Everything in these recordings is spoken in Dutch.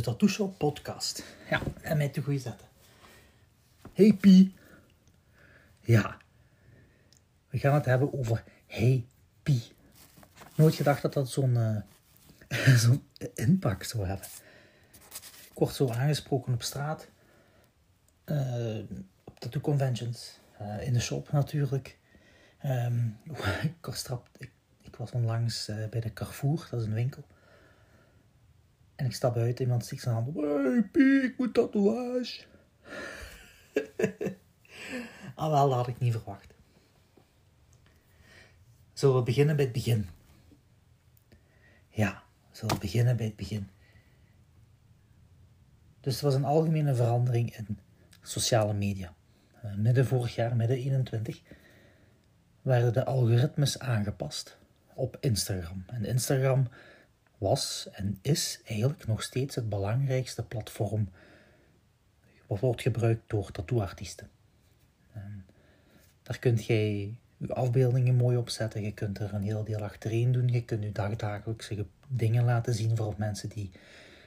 de Tattoo Shop podcast. Ja, en met de goede zetten. Hey Pie. Ja, we gaan het hebben over Hey Pie. Nooit gedacht dat dat zo'n uh, zo'n impact zou hebben. Ik word zo aangesproken op straat, uh, op tattoo conventions, uh, in de shop natuurlijk. Um, ik, was trap, ik, ik, was onlangs bij de Carrefour, dat is een winkel. En ik stap uit, iemand stikt zijn hand op. Hey Pie, ik moet tatoeage. ah wel, dat had ik niet verwacht. Zullen we beginnen bij het begin? Ja, zullen we beginnen bij het begin. Dus er was een algemene verandering in sociale media. Uh, midden vorig jaar, midden 21, werden de algoritmes aangepast op Instagram. En Instagram was en is eigenlijk nog steeds het belangrijkste platform wat wordt gebruikt door tattooartiesten. daar kunt jij je afbeeldingen mooi opzetten, je kunt er een heel deel achtereen doen, je kunt je dagdagelijkse dingen laten zien voor mensen die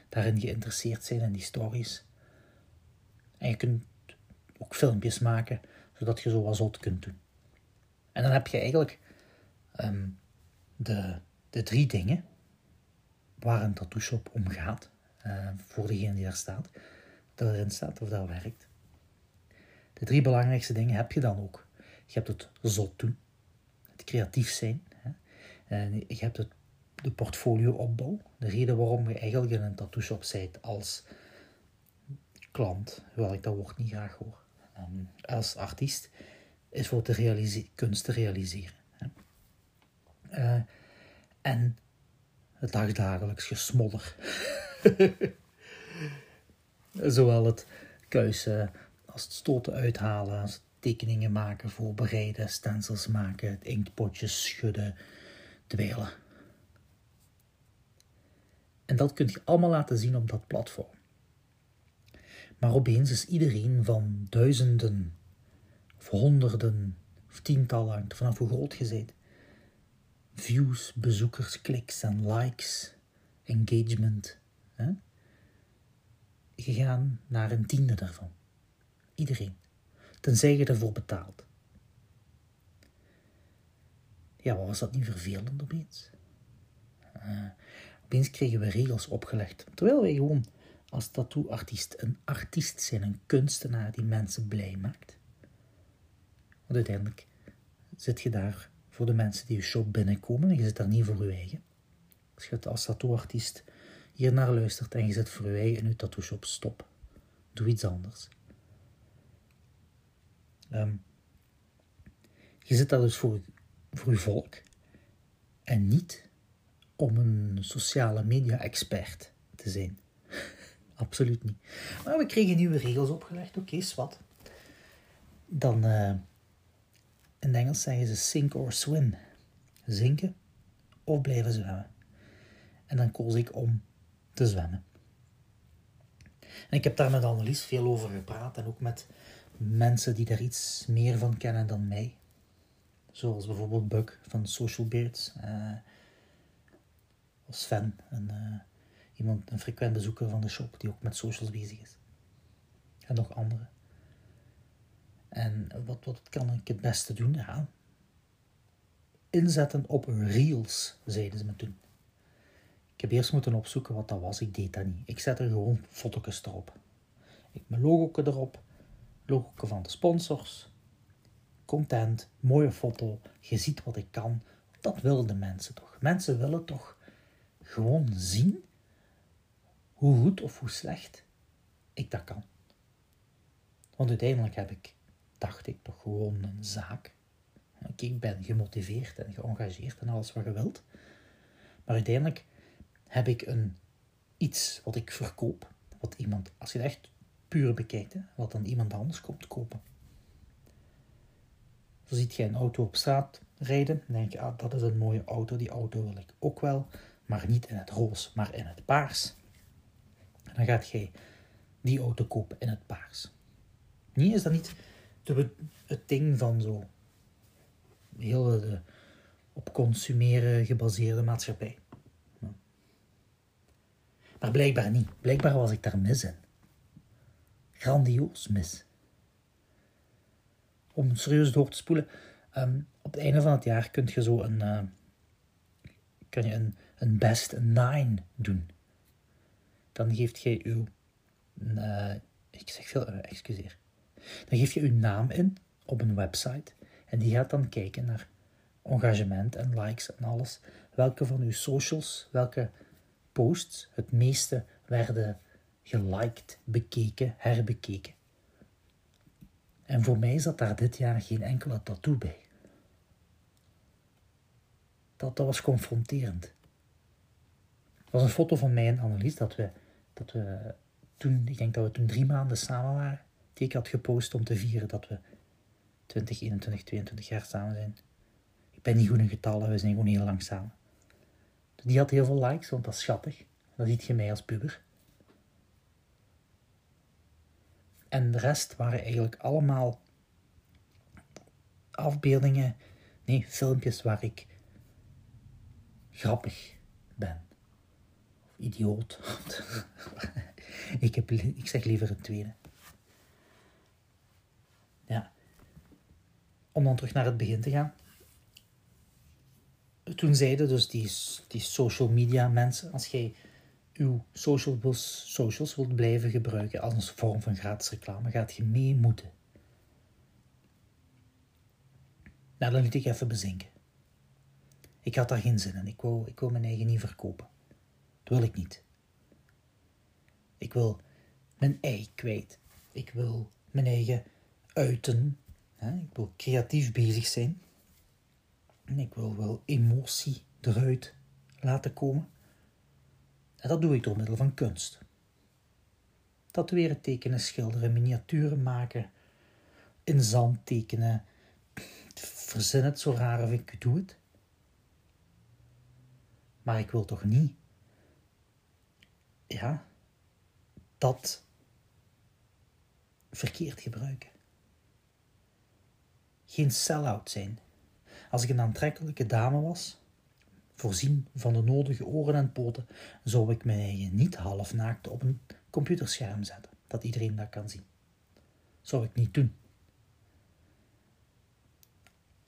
daarin geïnteresseerd zijn in die stories. En je kunt ook filmpjes maken, zodat je zo wat zot kunt doen. En dan heb je eigenlijk um, de, de drie dingen waar een tattoo shop om gaat, uh, voor degene die daar staat, dat erin staat of daar werkt. De drie belangrijkste dingen heb je dan ook. Je hebt het zot doen, het creatief zijn. Hè. En je hebt het, de portfolio opbouw. De reden waarom je eigenlijk in een tattoo shop zit als klant, hoewel ik dat woord niet graag hoor, um, als artiest, is voor te kunst te realiseren. Hè. Uh, en het dagdagelijks gesmodder. Zowel het kuisen als het stoten uithalen, als het tekeningen maken, voorbereiden, stencils maken, het inktpotjes schudden, dwelen. En dat kun je allemaal laten zien op dat platform. Maar opeens is iedereen van duizenden, of honderden, of tientallen, vanaf hoe groot je bent, views, bezoekers, kliks en likes, engagement, hè, gegaan naar een tiende daarvan. Iedereen. Tenzij je ervoor betaalt. Ja, wat was dat niet vervelend opeens? Uh, opeens kregen we regels opgelegd. Terwijl wij gewoon als tattooartiest een artiest zijn, een kunstenaar die mensen blij maakt. Want uiteindelijk zit je daar voor de mensen die je shop binnenkomen en je zit daar niet voor je eigen. Als je als tattooartiest hier naar luistert en je zit voor je eigen in je tattoo shop, stop. Doe iets anders. Um, je zit daar dus voor, voor je volk en niet om een sociale media-expert te zijn. Absoluut niet. Maar we kregen nieuwe regels opgelegd. Oké, okay. Dan, uh, in Engels zeggen ze sink or swim. Zinken of blijven zwemmen. En dan koos ik om te zwemmen. En ik heb daar met Annelies veel over gepraat en ook met mensen die daar iets meer van kennen dan mij. Zoals bijvoorbeeld Buck van Social Beards. Of Sven, een, iemand, een frequent bezoeker van de shop die ook met socials bezig is. En nog anderen. En wat, wat kan ik het beste doen? Ja, inzetten op reels, zeiden ze me toen. Ik heb eerst moeten opzoeken wat dat was. Ik deed dat niet. Ik zet er gewoon foto's erop. Ik mijn logo erop logo van de sponsors, content, mooie foto, je ziet wat ik kan. Dat willen de mensen toch. Mensen willen toch gewoon zien hoe goed of hoe slecht ik dat kan. Want uiteindelijk heb ik, dacht ik, toch gewoon een zaak. Ik ben gemotiveerd en geëngageerd en alles wat je wilt. Maar uiteindelijk heb ik een iets wat ik verkoop, wat iemand, als je echt puur bekijkt, wat dan iemand anders komt kopen. Zo ziet je een auto op straat rijden, dan denk je, ah, dat is een mooie auto, die auto wil ik ook wel, maar niet in het roze, maar in het paars. En dan gaat jij die auto kopen in het paars. Niet is dat niet het ding van zo heel de op consumeren gebaseerde maatschappij. Maar blijkbaar niet. Blijkbaar was ik daar mis in. Grandioos mis. Om serieus door te spoelen. Ehm, op het einde van het jaar kun je zo een, uh, kun je een, een best nine doen. Dan geeft je uw, uh, ik zeg veel, excuseer. Dan geef je uw naam in op een website en die gaat dan kijken naar engagement en likes en alles. Welke van uw socials, welke posts het meeste werden geliked, bekeken, herbekeken. En voor mij zat daar dit jaar geen enkele tattoo bij. Dat, dat was confronterend. Het was een foto van mij en Annelies dat we, dat we toen, ik denk dat we toen drie maanden samen waren, die ik had gepost om te vieren dat we 20, 21, 22 jaar samen zijn. Ik ben niet goed in getallen, we zijn gewoon heel lang samen. Die had heel veel likes, want dat is schattig. Dan ziet je mij als puber. En de rest waren eigenlijk allemaal afbeeldingen, nee, filmpjes waar ik grappig ben. Of idioot. ik, heb, ik zeg liever een tweede. Ja. Om dan terug naar het begin te gaan. Toen zeiden dus die, die social media mensen, als jij uw social, socials wilt blijven gebruiken als een vorm van gratis reclame, gaat je mee moeten. Nou, dan liet ik even bezinken. Ik had daar geen zin in. Ik wil, ik wil mijn eigen niet verkopen. Dat wil ik niet. Ik wil mijn ei kwijt. Ik wil mijn eigen uiten. Ik wil creatief bezig zijn. En ik wil wel emotie eruit laten komen. En dat doe ik door middel van kunst. Tatoeëren, tekenen, schilderen, miniaturen maken, in zand tekenen. Verzin het zo raar of ik doe het. Maar ik wil toch niet, ja, dat verkeerd gebruiken. Geen sell-out zijn. Als ik een aantrekkelijke dame was, voorzien van de nodige oren en poten, zou ik mij niet halfnaakt op een computerscherm zetten, dat iedereen dat kan zien. Zou ik niet doen.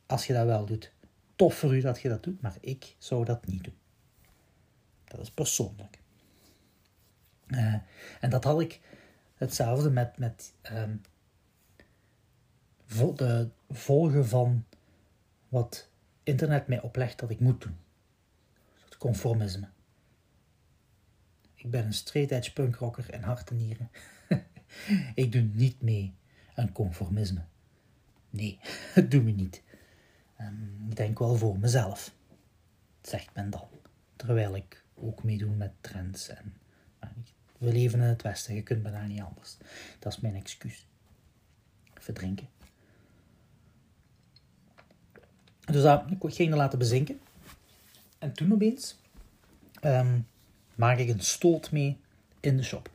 Als je dat wel doet, tof voor u dat je dat doet, maar ik zou dat niet doen. Dat is persoonlijk. Uh, en dat had ik hetzelfde met, met um, de volgen van wat internet mij oplegt dat ik moet doen conformisme. Ik ben een straight edge punkrocker en hart en nieren. ik doe niet mee aan conformisme. Nee, dat doe me niet. Um, ik denk wel voor mezelf, zegt men dan. Terwijl ik ook meedoe met trends. En, we leven in het Westen, je kunt bijna niet anders. Dat is mijn excuus. Verdrinken. Dus dat, ik ging er laten bezinken. En toen opeens um, maak ik een stoot mee in de shop.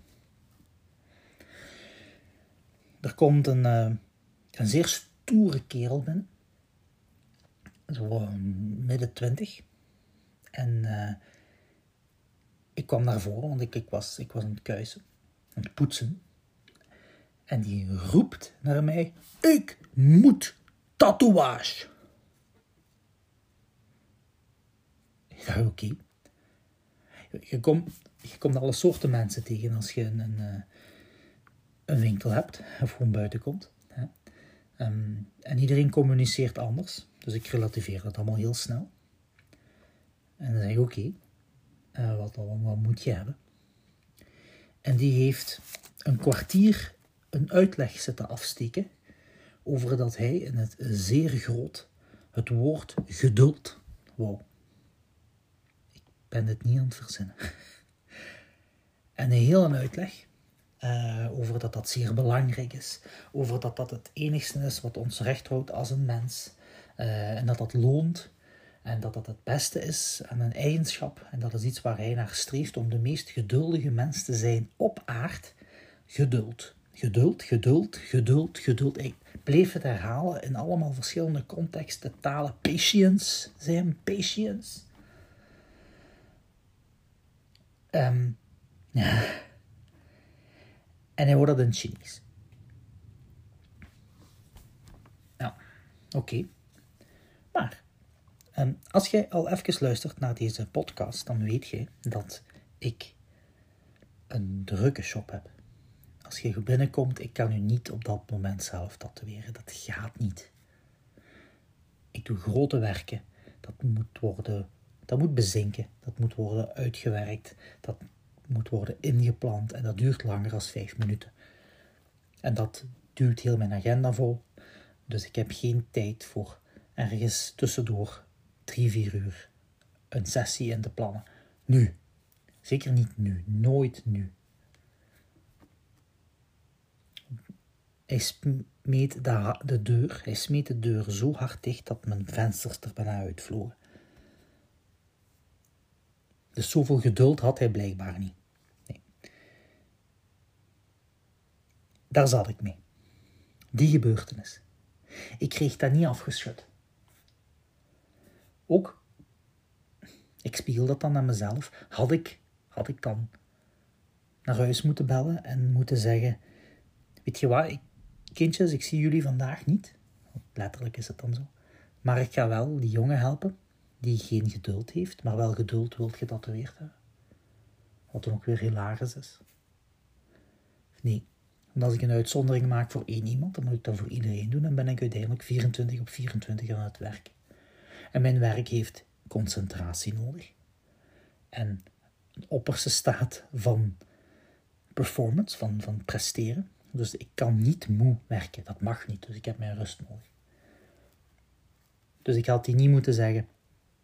Er komt een, uh, een zeer stoere kerel binnen. Zo midden twintig. En uh, ik kwam naar voren, want ik, ik, was, ik was aan het kuisen, aan het poetsen. En die roept naar mij: Ik moet tatoeage. Oké. Okay. Je komt, je komt alle soorten mensen tegen als je een, een, eh, een winkel hebt of gewoon buiten komt. Hè. Ehm, en iedereen communiceert anders. Dus ik relativeer dat allemaal heel snel. En dan zeg ik, oké, uh, wat, wat moet je hebben? En die heeft een kwartier een uitleg zitten afsteken over dat hij in het zeer groot het woord geduld wou ben het niet aan het verzinnen. En een hele uitleg uh, over dat dat zeer belangrijk is, over dat dat het enigste is wat ons recht houdt als een mens, uh, en dat dat loont, en dat dat het beste is aan een eigenschap, en dat is iets waar hij naar streeft om de meest geduldige mens te zijn op aard, geduld. Geduld, geduld, geduld, geduld. Ik bleef het herhalen in allemaal verschillende contexten, talen. Patience, zijn patience. Um, Ja. En hij hoorde dat in Chinees. Ja, oké. Maar, um, als jij al even luistert naar deze podcast, dan weet je dat ik een drukke shop heb. Als je binnenkomt, ik kan u niet op dat moment zelf tatoeëren. Dat gaat niet. Ik doe grote werken. Dat moet worden, dat moet bezinken. Dat moet worden uitgewerkt. Dat moet worden ingepland. En dat duurt langer dan vijf minuten. En dat duurt heel mijn agenda vol. Dus ik heb geen tijd voor ergens tussendoor drie, vier uur een sessie in te plannen. Nu. Zeker niet nu. Nooit nu. Hij smeet de, de deur, hij smeet de deur zo hard dicht dat mijn vensters er bijna uitvlogen. Dus zoveel geduld had hij blijkbaar niet. Nee. Daar zat ik mee. Die gebeurtenis. Ik kreeg dat niet afgeschud. Ook, ik spiegel dat dan aan mezelf, had ik, had ik dan naar huis moeten bellen en moeten zeggen, weet je wat, ik, kindjes, ik zie jullie vandaag niet. Letterlijk is het dan zo. Maar ik ga wel die jongen helpen, die geen geduld heeft, maar wel geduld wil getatoeëerd hebben. Wat dan ook weer hilarisch is. Nee, want als ik een uitzondering maak voor één iemand, dan moet ik dat voor iedereen doen. Dan ben ik uiteindelijk 24 op 24 aan het werk. En mijn werk heeft concentratie nodig. En een opperste staat van performance, van, van presteren. Dus ik kan niet moe werken. Dat mag niet. Dus ik heb mijn rust nodig. Dus ik had die niet moeten zeggen,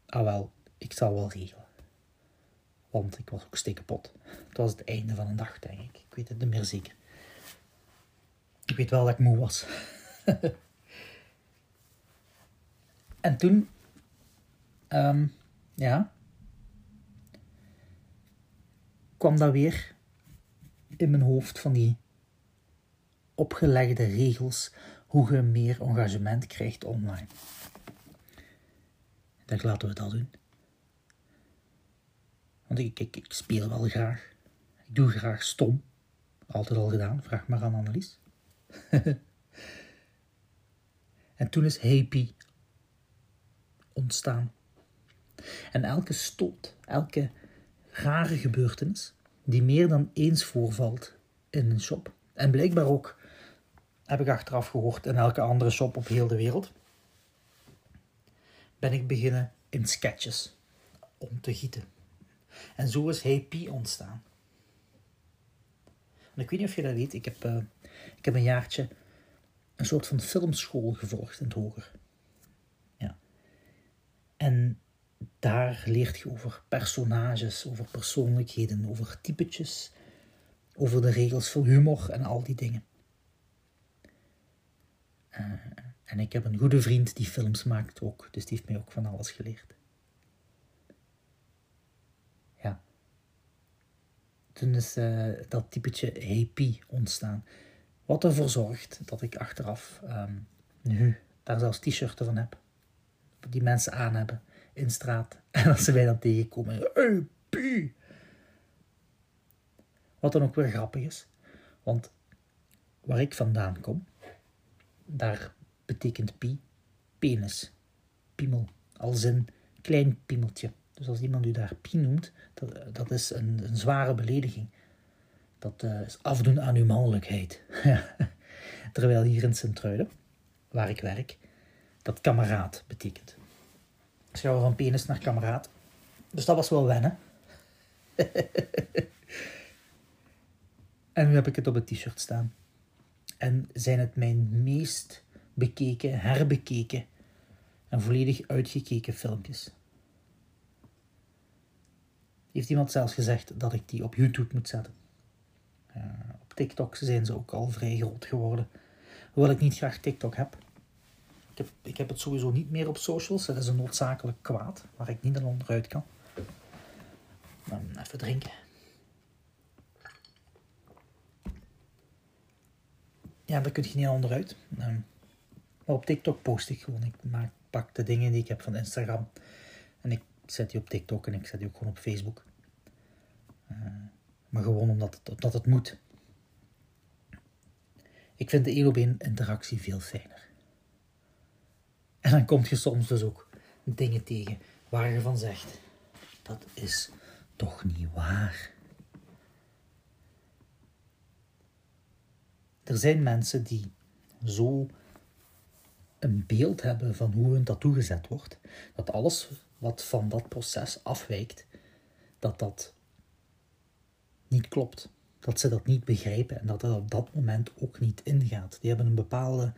ah wel, ik zal wel regelen. Want ik was ook stikkenpot. Het was het einde van een dag, denk ik. Ik weet het niet meer zeker. Ik weet wel dat ik moe was. en toen, um, ja, kwam dat weer in mijn hoofd van die opgelegde regels hoe je meer engagement krijgt online. Dacht, laten we dat doen. Want ik, ik, speel wel graag. Ik doe graag stom. Altijd al gedaan, vraag maar aan Annelies. en toen is Happy ontstaan. En elke stoot, elke rare gebeurtenis die meer dan eens voorvalt in een shop. En blijkbaar ook, heb ik achteraf gehoord, in elke andere shop op heel de wereld. Ben ik beginnen in sketches om te gieten. En zo is Happy ontstaan. En ik weet niet of je dat weet, ik heb uh, ik heb een jaartje een soort van filmschool gevolgd in het hoger. Ja. En daar leert je over personages, over persoonlijkheden, over typetjes, over de regels voor humor en al die dingen. Uh, en ik heb een goede vriend die films maakt ook, dus die heeft mij ook van alles geleerd. Ja. Toen is uh, dat typetje happy ontstaan. Wat ervoor zorgt dat ik achteraf um, nu daar zelfs t-shirten van heb. Die mensen aan hebben in straat. En als ze mij dan tegenkomen. Pie. Wat dan ook weer grappig is. Want waar ik vandaan kom, daar betekent pi penis. Piemel. Als een klein piemeltje. Dus als iemand u daar pie noemt, dat, dat is een, een zware belediging. Dat uh, is afdoen aan uw mannelijkheid. Terwijl hier in Sint-Truiden, waar ik werk, dat kameraad betekent. We van penis naar kameraad. Dus dat was wel wennen. en nu heb ik het op het t-shirt staan. En zijn het mijn meest bekeken, herbekeken en volledig uitgekeken filmpjes. Heeft iemand zelfs gezegd dat ik die op YouTube moet zetten. Uh, op TikTok zijn ze ook al vrij groot geworden. Hoewel ik niet graag TikTok heb. Ik heb, ik heb het sowieso niet meer op socials. Dat is een noodzakelijk kwaad waar ik niet aan onderuit kan. Even drinken. Ja, daar kun je niet onderuit. Um, maar op TikTok post ik gewoon. Ik maak, pak de dingen die ik heb van Instagram. En ik zet die op TikTok en ik zet die ook gewoon op Facebook. Uh, maar gewoon omdat het, omdat het moet. Ik vind de één interactie veel fijner. En dan kom je soms dus ook dingen tegen waar je van zegt: dat is toch niet waar. Er zijn mensen die zo een beeld hebben van hoe hun tattoo gezet wordt, dat alles wat van dat proces afwijkt, dat dat niet klopt. Dat ze dat niet begrijpen en dat het op dat moment ook niet ingaat. Die hebben een bepaalde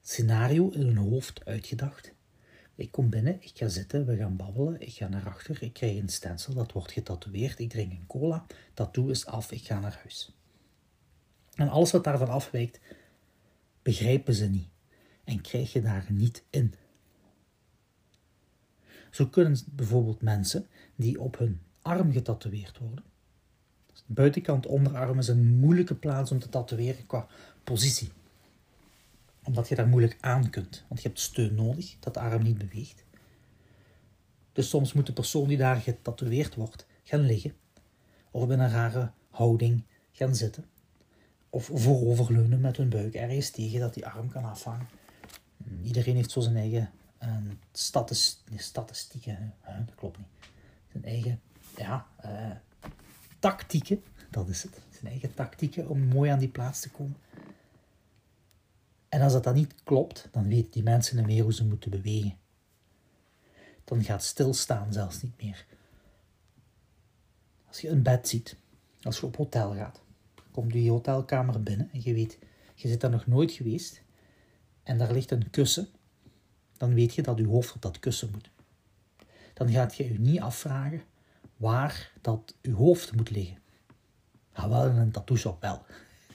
scenario in hun hoofd uitgedacht. Ik kom binnen, ik ga zitten, we gaan babbelen, ik ga naar achter, ik krijg een stencil, dat wordt getatoeëerd, ik drink een cola, tattoo is af, ik ga naar huis. En alles wat daarvan afwijkt, begrijpen ze niet en krijg je daar niet in. Zo kunnen bijvoorbeeld mensen die op hun arm getatoeëerd worden. De buitenkant onderarm is een moeilijke plaats om te tatoeëren qua positie. Omdat je daar moeilijk aan kunt, want je hebt steun nodig dat de arm niet beweegt. Dus soms moet de persoon die daar getatoeëerd wordt gaan liggen, of in een rare houding gaan zitten, of vooroverleunen met hun buik ergens tegen dat die arm kan afhangen. Iedereen heeft zo zijn eigen uh, statistieken, dat klopt niet. Zijn eigen ja, uh, tactieken, dat is het. Zijn eigen tactieken om mooi aan die plaats te komen. En als dat dan niet klopt, dan weten die mensen niet meer hoe ze moeten bewegen. Dan gaat stilstaan zelfs niet meer. Als je een bed ziet, als je op hotel gaat, komt je hotelkamer binnen en je weet, je zit daar nog nooit geweest en daar ligt een kussen, dan weet je dat je hoofd op dat kussen moet. Dan gaat je je niet afvragen waar dat je hoofd moet liggen. Nou, wel in een tattoo shop wel.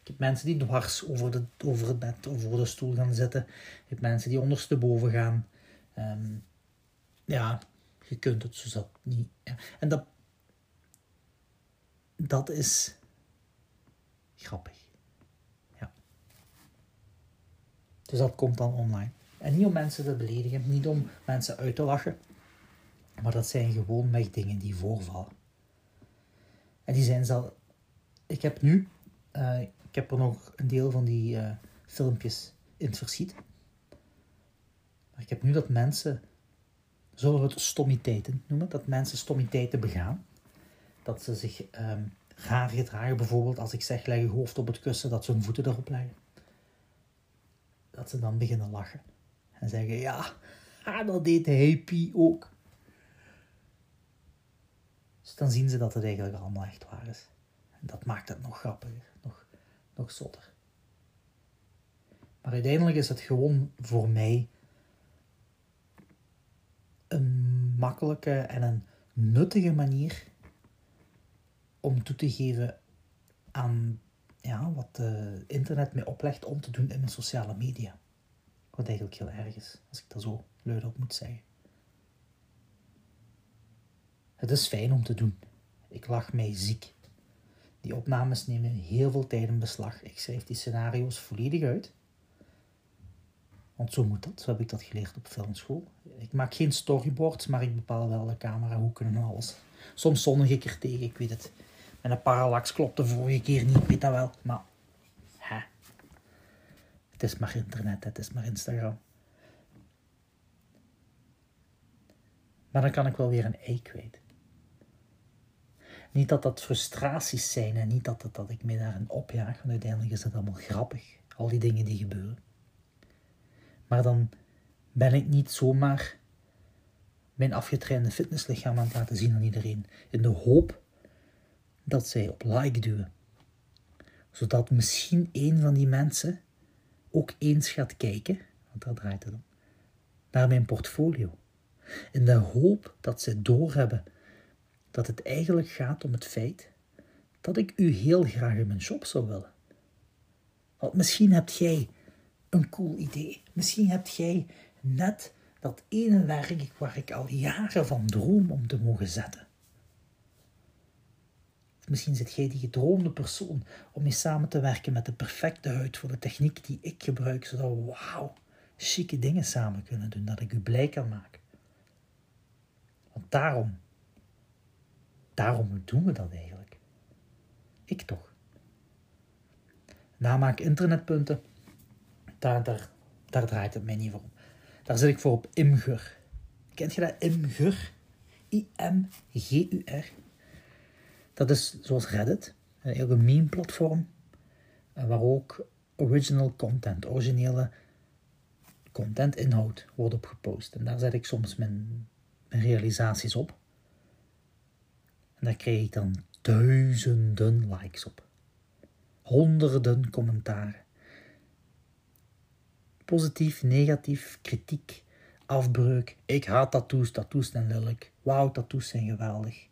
ik heb mensen die dwars over, de, over het bed of over de stoel gaan zitten. Ik heb mensen die ondersteboven gaan. Um, ja, je kunt het zo zat niet. En dat, dat is grappig. Dus dat komt dan online. En niet om mensen te beledigen, niet om mensen uit te lachen, maar dat zijn gewoon meg dingen die voorvallen. En die zijn zelf. Ik heb nu, uh, ik heb er nog een deel van die uh, filmpjes in het verschiet. Maar ik heb nu dat mensen, zullen we het stommiteiten noemen, dat mensen stommiteiten begaan. Dat ze zich um, raar gedragen, bijvoorbeeld als ik zeg leg je hoofd op het kussen, dat ze hun voeten erop leggen dat ze dan beginnen lachen. En zeggen, ja, dat deed Happy ook. Dus dan zien ze dat het eigenlijk allemaal echt waar is. En dat maakt het nog grappiger, nog, nog zotter. Maar uiteindelijk is het gewoon voor mij een makkelijke en een nuttige manier om toe te geven aan ja, wat uh, internet mij oplegt om te doen in mijn sociale media. Wat eigenlijk heel erg is, als ik dat zo luid op moet zeggen. Het is fijn om te doen. Ik lach mij ziek. Die opnames nemen heel veel tijd in beslag. Ik schrijf die scenario's volledig uit. Want zo moet dat, zo heb ik dat geleerd op filmschool. Ik maak geen storyboards, maar ik bepaal wel de camerahoeken en alles. Soms zonnig ik er tegen, ik weet het. En een parallax klopt de vorige keer niet, weet dat wel. Maar, hè. Het is maar internet, het is maar Instagram. Maar dan kan ik wel weer een ei kwijt. Niet dat dat frustraties zijn en niet dat, dat, dat ik me daarin opjaag, want uiteindelijk is het allemaal grappig, al die dingen die gebeuren. Maar dan ben ik niet zomaar mijn afgetrainde fitnesslichaam aan het laten zien aan iedereen, in de hoop dat zij op like duwen. Zodat misschien een van die mensen ook eens gaat kijken, want daar draait het om, naar mijn portfolio. In de hoop dat ze doorhebben dat het eigenlijk gaat om het feit dat ik u heel graag in mijn shop zou willen. Want misschien hebt jij een cool idee. Misschien hebt jij net dat ene werk waar ik al jaren van droom om te mogen zetten. Misschien zit jij die gedroomde persoon om mee samen te werken met de perfecte huid voor de techniek die ik gebruik, zodat we wauw, chique dingen samen kunnen doen, dat ik u blij kan maken. Want daarom Daarom doen we dat eigenlijk. Ik toch. Namaak internetpunten, daar, daar, daar draait het mij niet voor om. Daar zit ik voor op Imgur. Kent je dat? Imgur? I-M-G-U-R. Dat is zoals Reddit, een hele meme-platform, eh, waar ook original content, originele content, inhoud, wordt op gepost. En daar zet ik soms mijn, realisaties op. En daar krijg ik dan duizenden likes op. Honderden commentaren. Positief, negatief, kritiek, afbreuk. Ik haat tattoos, tattoos zijn lelijk. Wauw, tattoos zijn geweldig.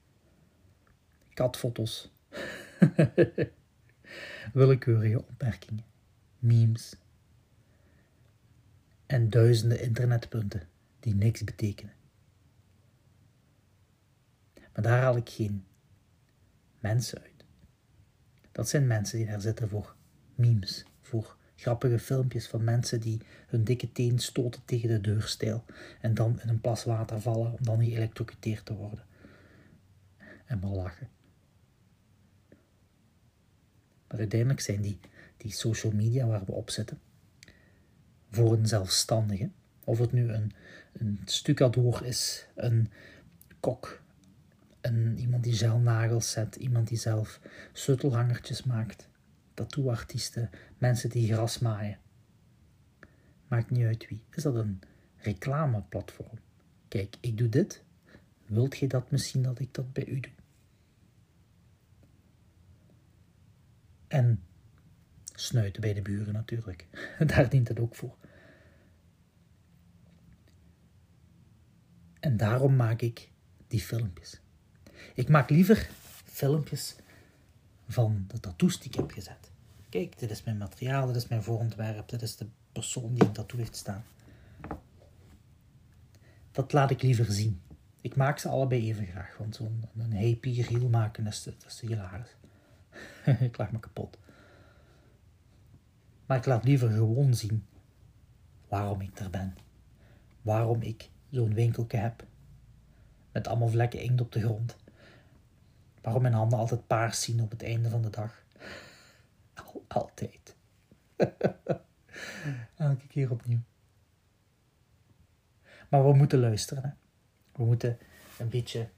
Katfoto's. Willekeurige opmerkingen. Memes. En duizenden internetpunten die niks betekenen. Maar daar haal ik geen mensen uit. Dat zijn mensen die daar zitten voor memes, voor grappige filmpjes van mensen die hun dikke teen stoten tegen de deurstijl en dan in een plas water vallen om dan geëlectrocuteerd te worden. En maar lachen. Maar uiteindelijk zijn die, die social media waar we op zitten voor een zelfstandige, of het nu een, een stucadoor is, een kok, een, iemand die zelf nagels zet, iemand die zelf sleutelhangertjes maakt, tattooartiesten, mensen die gras maaien. Maakt niet uit wie. Is dat een reclameplatform? Kijk, ik doe dit. Wilt je dat misschien dat ik dat bij u doe? En snuiten bij de buren natuurlijk. Daar dient het ook voor. En daarom maak ik die filmpjes. Ik maak liever filmpjes van de tattoos die ik heb gezet. Kijk, dit is mijn materiaal, dit is mijn voorontwerp, dit is de persoon die een tattoo heeft staan. Dat laat ik liever zien. Ik maak ze allebei even graag, want zo'n een happy reel maken is, is hilarisch. ik lag me kapot. Maar ik laat liever gewoon zien waarom ik er ben. Waarom ik zo'n winkeltje heb. Met allemaal vlekken inkt op de grond. Waarom mijn handen altijd paars zien op het einde van de dag. Al, altijd. Elke keer opnieuw. Maar we moeten luisteren. We moeten een beetje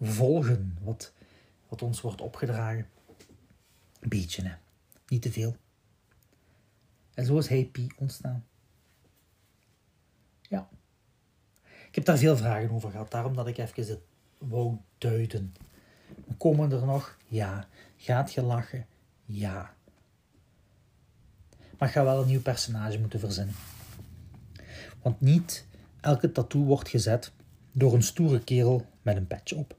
volgen wat, wat ons wordt opgedragen. Een beetje. Niet te veel. En zo is Happy ontstaan. Ja. Ik heb daar veel vragen over gehad, daarom dat ik even het wou duiden. Komen er nog? Ja. Gaat je lachen? Ja. Maar ga wel een nieuw personage moeten verzinnen. Want niet elke tattoo wordt gezet door een stoere kerel met een patch op.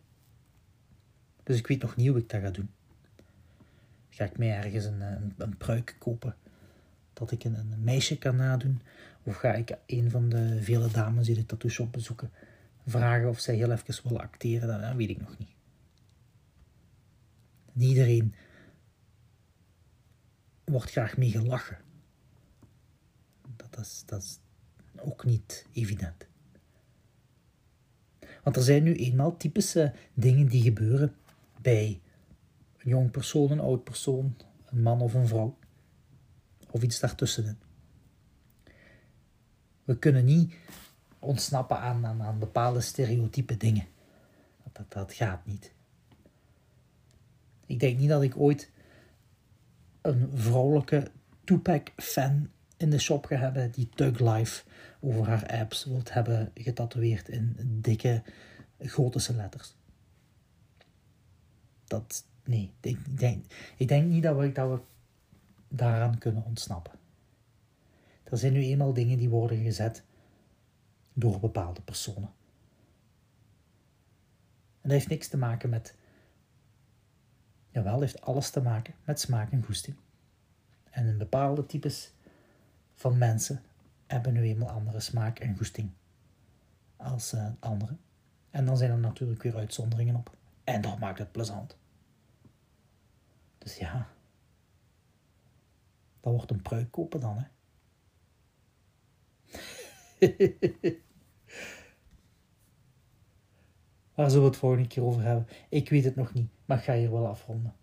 Dus ik weet nog niet hoe ik dat ga doen. Ga ik mij ergens een, een, een pruik kopen dat ik een, een, meisje kan nadoen? Of ga ik een van de vele dames die de tattoo shop bezoeken vragen of zij heel even willen acteren? Dat weet ik nog niet. Niet iedereen wordt graag mee gelachen. Dat is, dat is ook niet evident. Want er zijn nu eenmaal typische dingen die gebeuren bij jong persoon, een oud persoon, een man of een vrouw. Of iets daartussenin. We kunnen niet ontsnappen aan, aan, aan bepaalde stereotype dingen. Dat, dat gaat niet. Ik denk niet dat ik ooit een vrouwelijke Tupac-fan in de shop ga hebben die Tug Life over haar apps wilt hebben getatoeëerd in dikke gotische letters. Dat, nee, ik denk, ik denk niet dat we, dat we daaraan kunnen ontsnappen. Er zijn nu eenmaal dingen die worden gezet door bepaalde personen. En dat heeft niks te maken met Jawel, heeft alles te maken met smaak en goesting. En een bepaalde types van mensen hebben nu eenmaal andere smaak en goesting als uh, anderen. En dan zijn er natuurlijk weer uitzonderingen op. En dat maakt het plezant. Dus ja, dat wordt een pruik kopen dan, hè. Waar zullen we het volgende keer over hebben? Ik weet het nog niet, maar ik ga hier wel afronden.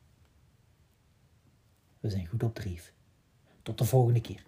We zijn goed op dreef. Tot de volgende keer.